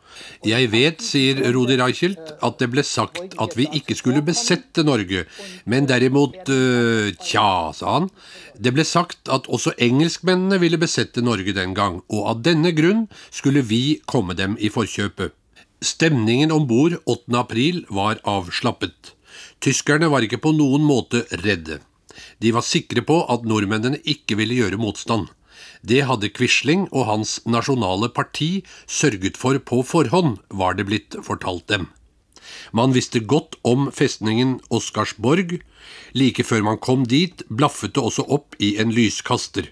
Jeg vet, sier Rodi Reichelt, at det ble sagt at vi ikke skulle besette Norge, men derimot øh, Tja, sa han. Det ble sagt at også engelskmennene ville besette Norge den gang, og av denne grunn skulle vi komme dem i forkjøpet. Stemningen om bord 8. april var avslappet. Tyskerne var ikke på noen måte redde. De var sikre på at nordmennene ikke ville gjøre motstand. Det hadde Quisling og hans nasjonale parti sørget for på forhånd, var det blitt fortalt dem. Man visste godt om festningen Oscarsborg. Like før man kom dit, blaffet det også opp i en lyskaster.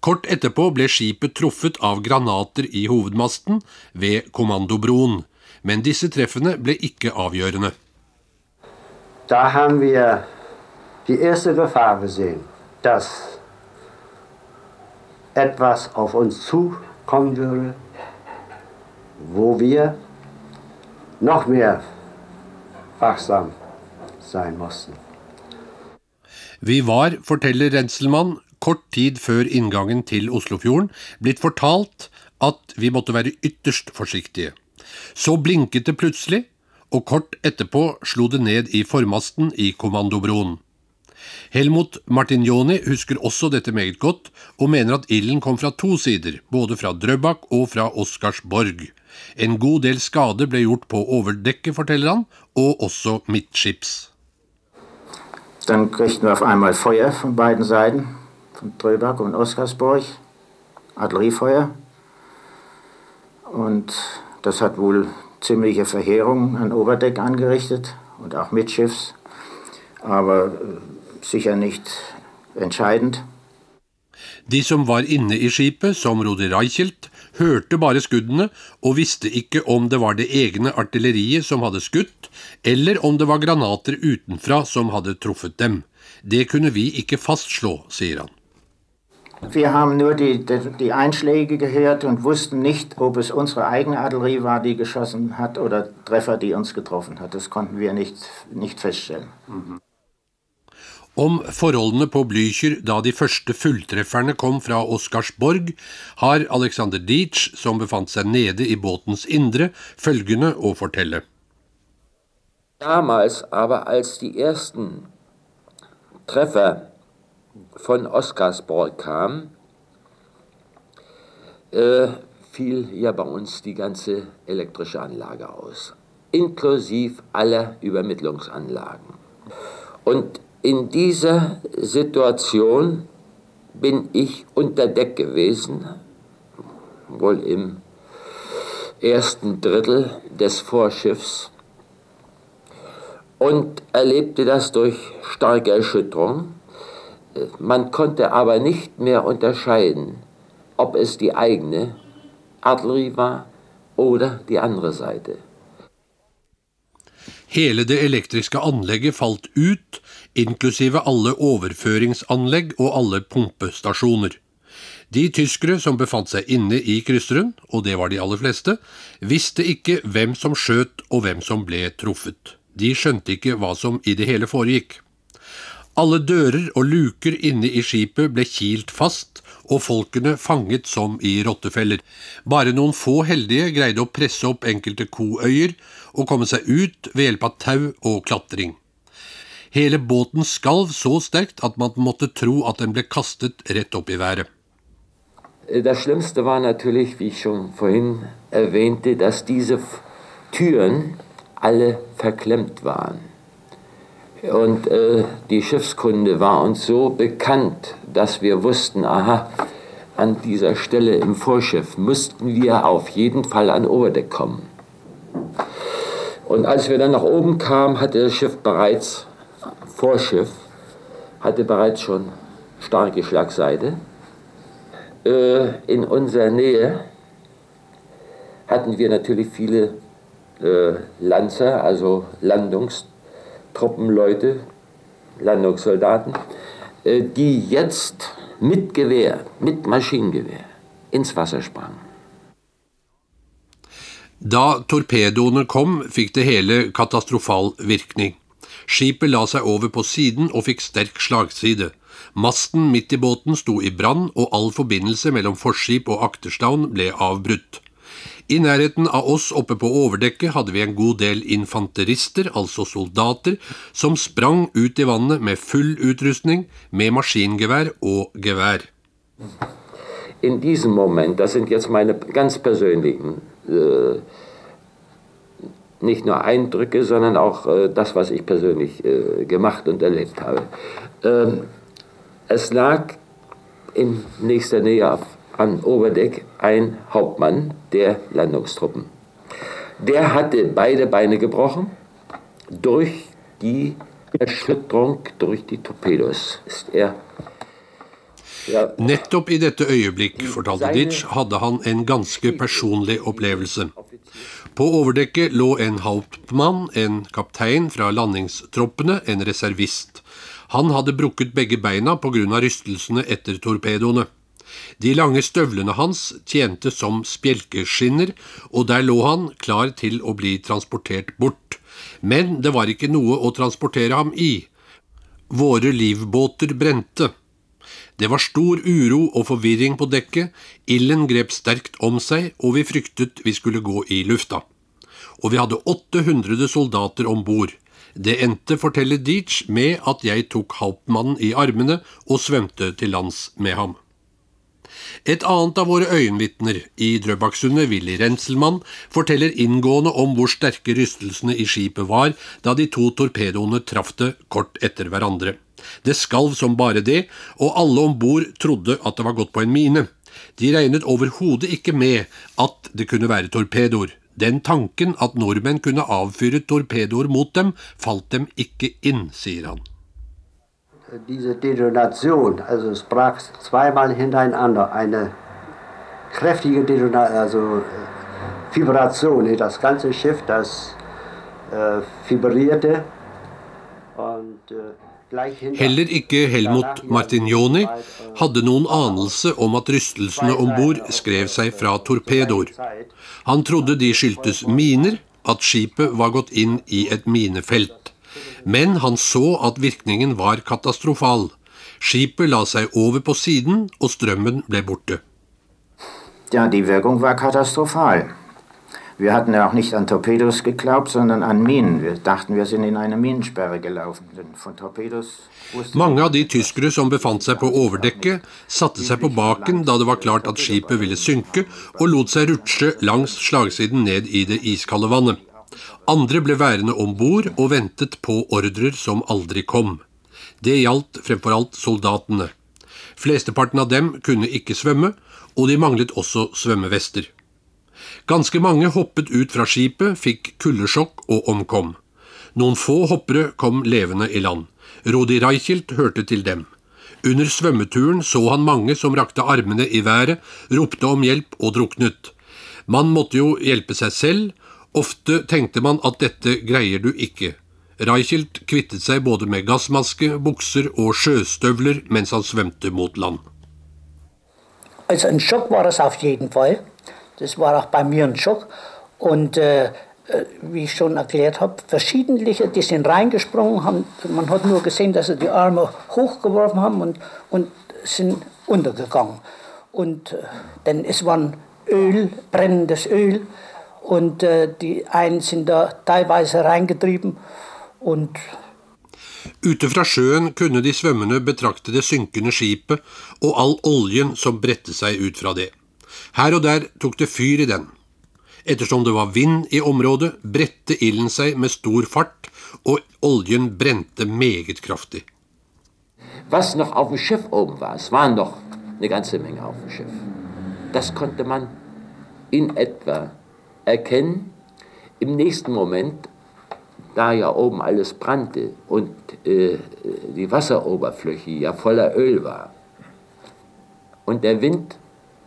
Kort etterpå ble skipet truffet av granater i hovedmasten ved Kommandobroen, men disse treffene ble ikke avgjørende. Da haben wir die erste Gefahr gesehen, dass etwas auf uns zukommen würde, wo wir noch mehr wachsam sein mussten. Vi var, forteller Renselmann, kort tid før inngangen til Oslofjorden blitt fortalt at vi måtte være ytterst forsiktige. Så blinket det plutselig, og kort etterpå slo det ned i formasten i kommandobroen. Helmut Martignoni husker også dette meget godt, og mener at ilden kom fra to sider, både fra Drøbak og fra Oscarsborg. En god del skade ble gjort på overdekket, forteller han, og også midtskips. Dann kriegten wir auf einmal Feuer von beiden Seiten, von Dröbak und Oskarsburg, Artilleriefeuer. Und das hat wohl ziemliche Verheerungen an Oberdeck angerichtet und auch mitschiffs, aber äh, sicher nicht entscheidend. De som var inne i skipet, som rodde Reichelt, hørte bare skuddene og visste ikke om det var det egne artilleriet som hadde skutt, eller om det var granater utenfra som hadde truffet dem. Det kunne vi ikke fastslå, sier han. Vi har nur die, die, Einschläge gehört und wussten nicht, ob es unsere eigene Artillerie war, die geschossen hat, oder Treffer, die uns getroffen hat. Das konnten wir nicht, nicht feststellen. Mhm. Om forholdene på Blücher da de første fulltrefferne kom fra Oscarsborg, har Alexander Dietz, som befant seg nede i båtens indre, følgende å fortelle. Damals aber, als die ersten Treffer von Oscarsborg kamen, äh, fiel ja bei uns die ganze elektrische Anlage aus, inklusive aller Übermittlungsanlagen. Und in dieser Situation bin ich unter Deck gewesen, wohl im ersten Drittel des Vorschiffs, und erlebte das durch starke Erschütterung. Man konnte aber nicht mehr unterscheiden, ob es die eigene Artillerie war oder die andere Seite. Hele det elektriske anlegget falt ut, inklusive alle overføringsanlegg og alle pumpestasjoner. De tyskere som befant seg inne i krysseren, og det var de aller fleste, visste ikke hvem som skjøt og hvem som ble truffet. De skjønte ikke hva som i det hele foregikk. Alle dører og luker inne i skipet ble kilt fast, og folkene fanget som i rottefeller. Bare noen få heldige greide å presse opp enkelte koøyer og komme seg ut ved hjelp av tau og klatring. Hele båten skalv så sterkt at man måtte tro at den ble kastet rett opp i været. Das Schlimmste war natürlich, wie ich schon vorhin erwähnte, dass diese Türen alle verklemmt waren. Und äh, die Schiffskunde war uns so bekannt, dass wir wussten, aha, an dieser Stelle im Vorschiff müssten wir auf jeden Fall an Oberdeck kommen. Und als wir dann nach oben kamen, hatte das Schiff bereits, Vorschiff, hatte bereits schon starke Schlagseite. Äh, in unserer Nähe hatten wir natürlich viele äh, Lanzer, also Landungstruppenleute, Landungssoldaten, äh, die jetzt mit Gewehr, mit Maschinengewehr ins Wasser sprangen. Da torpedoene kom, fikk det hele katastrofal virkning. Skipet la seg over på siden og fikk sterk slagside. Masten midt i båten sto i brann, og all forbindelse mellom forskip og akterstavn ble avbrutt. I nærheten av oss oppe på overdekket hadde vi en god del infanterister, altså soldater, som sprang ut i vannet med full utrustning, med maskingevær og gevær. In diesem Moment, das sind jetzt meine ganz persönlichen, äh, nicht nur Eindrücke, sondern auch äh, das, was ich persönlich äh, gemacht und erlebt habe. Ähm, es lag in nächster Nähe an Oberdeck ein Hauptmann der Landungstruppen. Der hatte beide Beine gebrochen durch die Erschütterung durch die Torpedos. Ist er ja, Nettopp i dette øyeblikk, fortalte Ditch, hadde han en ganske personlig opplevelse. På overdekket lå en hauptmann, en kaptein fra landingstroppene, en reservist. Han hadde brukket begge beina pga. rystelsene etter torpedoene. De lange støvlene hans tjente som spjelkeskinner, og der lå han klar til å bli transportert bort. Men det var ikke noe å transportere ham i. Våre livbåter brente. Det var stor uro og forvirring på dekket, ilden grep sterkt om seg, og vi fryktet vi skulle gå i lufta. Og vi hadde 800 soldater om bord. Det endte, forteller Deach, med at jeg tok hauptmannen i armene og svømte til lands med ham. Et annet av våre øyenvitner i Drøbaksundet, Willy Renselmann, forteller inngående om hvor sterke rystelsene i skipet var da de to torpedoene traff det kort etter hverandre. Det skalv som bare det, og alle om bord trodde at det var gått på en mine. De regnet overhodet ikke med at det kunne være torpedoer. Den tanken at nordmenn kunne avfyre torpedoer mot dem, falt dem ikke inn, sier han. Diese Detonation, also es brach zweimal hintereinander eine kräftige Detonation, also Vibration. Das ganze Schiff, das äh, vibrierte und äh, Heller ikke Helmut Martignoni hadde noen anelse om at rystelsene om bord skrev seg fra torpedoer. Han trodde de skyldtes miner, at skipet var gått inn i et minefelt. Men han så at virkningen var katastrofal. Skipet la seg over på siden, og strømmen ble borte. Ja, die Wirkung war katastrophal. Wir hatten ja auch nicht an Torpedos geglaubt, sondern an Minen. Wir dachten, wir sind in eine Minensperre gelaufen. Von Torpedos Mange av de tyskere som befant seg på overdekket, satte seg på baken da det var klart at skipet ville synke, og lot seg rutsje langs slagsiden ned i det iskalde vannet. Andre ble værende om bord og ventet på ordrer som aldri kom. Det gjaldt fremfor alt soldatene. Flesteparten av dem kunne ikke svømme, og de manglet også svømmevester. Ganske mange hoppet ut fra skipet, fikk kuldesjokk og omkom. Noen få hoppere kom levende i land. Rodi Reichelt hørte til dem. Under svømmeturen så han mange som rakte armene i været, ropte om hjelp og druknet. Man måtte jo hjelpe seg selv, ofte tenkte man at dette greier du ikke. Reichelt kvittet seg både med gassmaske, bukser og sjøstøvler mens han svømte mot land. Altså en sjokk var det auf jeden Fall. Das war auch bei mir ein Schock. Und äh, wie ich schon erklärt habe, verschiedentliche, die sind reingesprungen, haben, man hat nur gesehen, dass sie die Arme hochgeworfen haben und, und sind untergegangen. Und, äh, denn es war Öl, brennendes Öl. Und äh, die einen sind da teilweise reingetrieben. Und Ute fra sjøen kunne de svømmende betrakte det synkende skipet og all oljen som bredte seg ut fra det. Her og der tok det fyr i den. Ettersom det var vind i området, bredte ilden seg med stor fart, og oljen brente meget kraftig. Was noch auf dem Schiff oben war, es waren noch eine ganze Menge auf dem Schiff. Das konnte man in etwa erkennen. Im nächsten Moment, da ja oben alles brannte und äh, die Wasseroberfläche ja voller Öl war und der Wind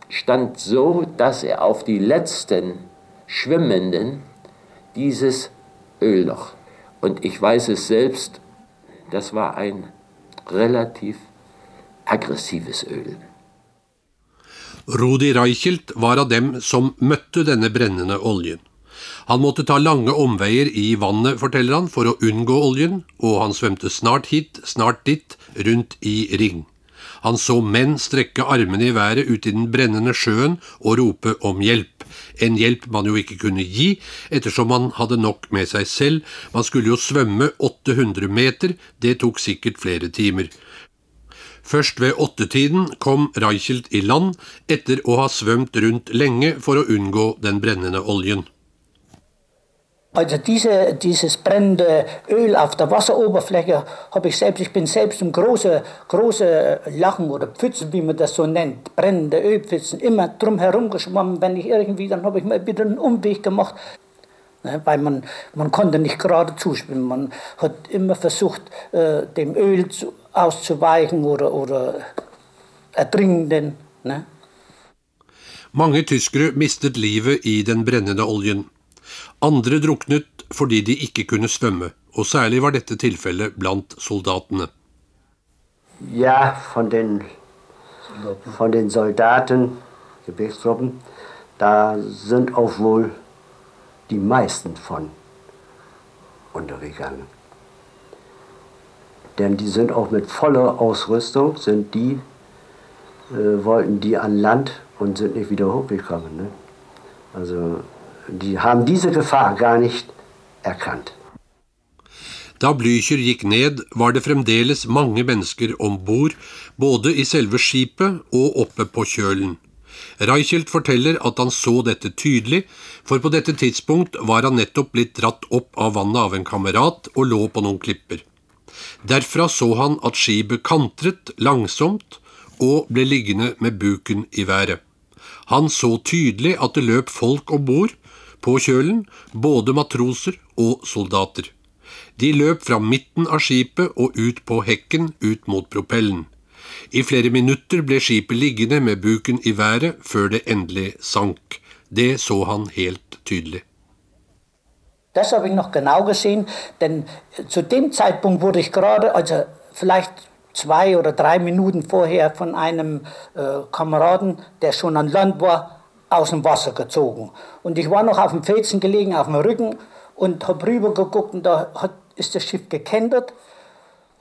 stand so, dass er auf die letzten Schwimmenden dieses Ölloch, und ich weiß es selbst, das war ein relativ aggressives Öl. Rudi Reichelt var av dem som møtte denne brennende oljen. Han måtte ta lange omveier i vannet, forteller han, for å unngå oljen, og han svømte snart hit, snart dit, rundt i ring. Han så menn strekke armene i været ut i den brennende sjøen og rope om hjelp. En hjelp man jo ikke kunne gi, ettersom man hadde nok med seg selv. Man skulle jo svømme 800 meter, det tok sikkert flere timer. Først ved åttetiden kom Reichelt i land, etter å ha svømt rundt lenge for å unngå den brennende oljen. Also diese, dieses brennende Öl auf der Wasseroberfläche habe ich selbst, ich bin selbst um große, große Lachen oder Pfützen, wie man das so nennt, brennende Ölpfützen, immer drum herum geschwommen. Wenn ich irgendwie, dann habe ich mal wieder einen Umweg gemacht. Ne, weil man, man konnte nicht gerade zuschwimmen. Man hat immer versucht, äh, dem Öl zu, auszuweichen oder, oder ertrinkenden. Ne? Mange tyskere mistet livet i den brennende oljen. Andre druknet fordi de ikke kunne svømme, og særlig var dette tilfellet blant soldatene. Ja, von den, von den Soldaten, da sind auch wohl die meisten von untergegangen. Denn die sind auch mit voller Ausrüstung, sind die, äh, wollten die an Land und sind nicht wieder hochgekommen. Ne? Also die haben diese Gefahr gar nicht erkannt. Da Blücher gikk ned, var det fremdeles mange mennesker om bord, både i selve skipet og oppe på kjølen. Reichelt forteller at han så dette tydelig, for på dette tidspunkt var han nettopp blitt dratt opp av vannet av en kamerat og lå på noen klipper. Derfra så han at skipet kantret langsomt og ble liggende med buken i været. Han så tydelig at det løp folk om bord på kjølen, både matroser og soldater. De løp fra midten av skipet og ut på hekken ut mot propellen. I flere minutter ble skipet liggende med buken i været før det endelig sank. Det så han helt tydelig. Das habe ich noch genau gesehen, denn zu dem Zeitpunkt wurde ich gerade, also vielleicht zwei oder drei Minuten vorher von einem äh, Kameraden, der schon an Land war, aus dem Wasser gezogen. Und ich war noch auf dem Felsen gelegen, auf dem Rücken und habe rüber geguckt und da hat, ist das Schiff gekentert.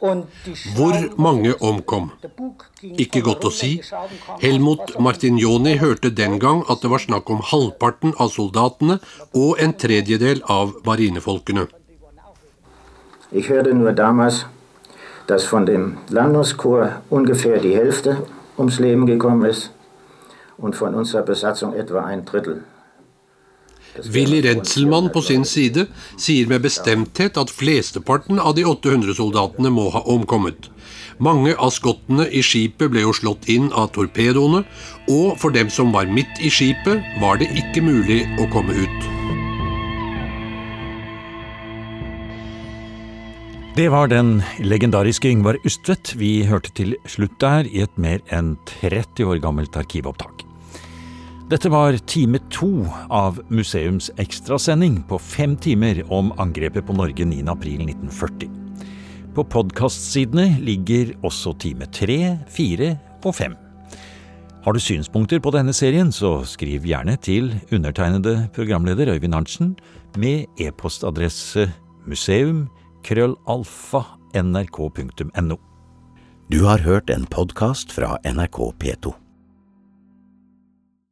Hvor mange omkom? Ikke godt å si. Helmut Martignoni hørte den gang at det var snakk om halvparten av soldatene og en tredjedel av marinefolkene. Jeg hørte nur damals, dass von dem Landungskorps ungefähr die Hälfte ums Leben gekommen ist und von unserer Besatzung etwa ein Drittel. Willy Redselmann på sin side sier med bestemthet at flesteparten av de 800 soldatene må ha omkommet. Mange av skottene i skipet ble jo slått inn av torpedoene, og for dem som var midt i skipet, var det ikke mulig å komme ut. Det var den legendariske Yngvar Ustvedt vi hørte til slutt der i et mer enn 30 år gammelt arkivopptak. Dette var time to av museums ekstrasending på fem timer om angrepet på Norge 9.4.1940. På podkastsidene ligger også time tre, fire og fem. Har du synspunkter på denne serien, så skriv gjerne til undertegnede programleder Øyvind Arntzen med e-postadresse museum krøllalfa nrk.no. Du har hørt en podkast fra NRK P2.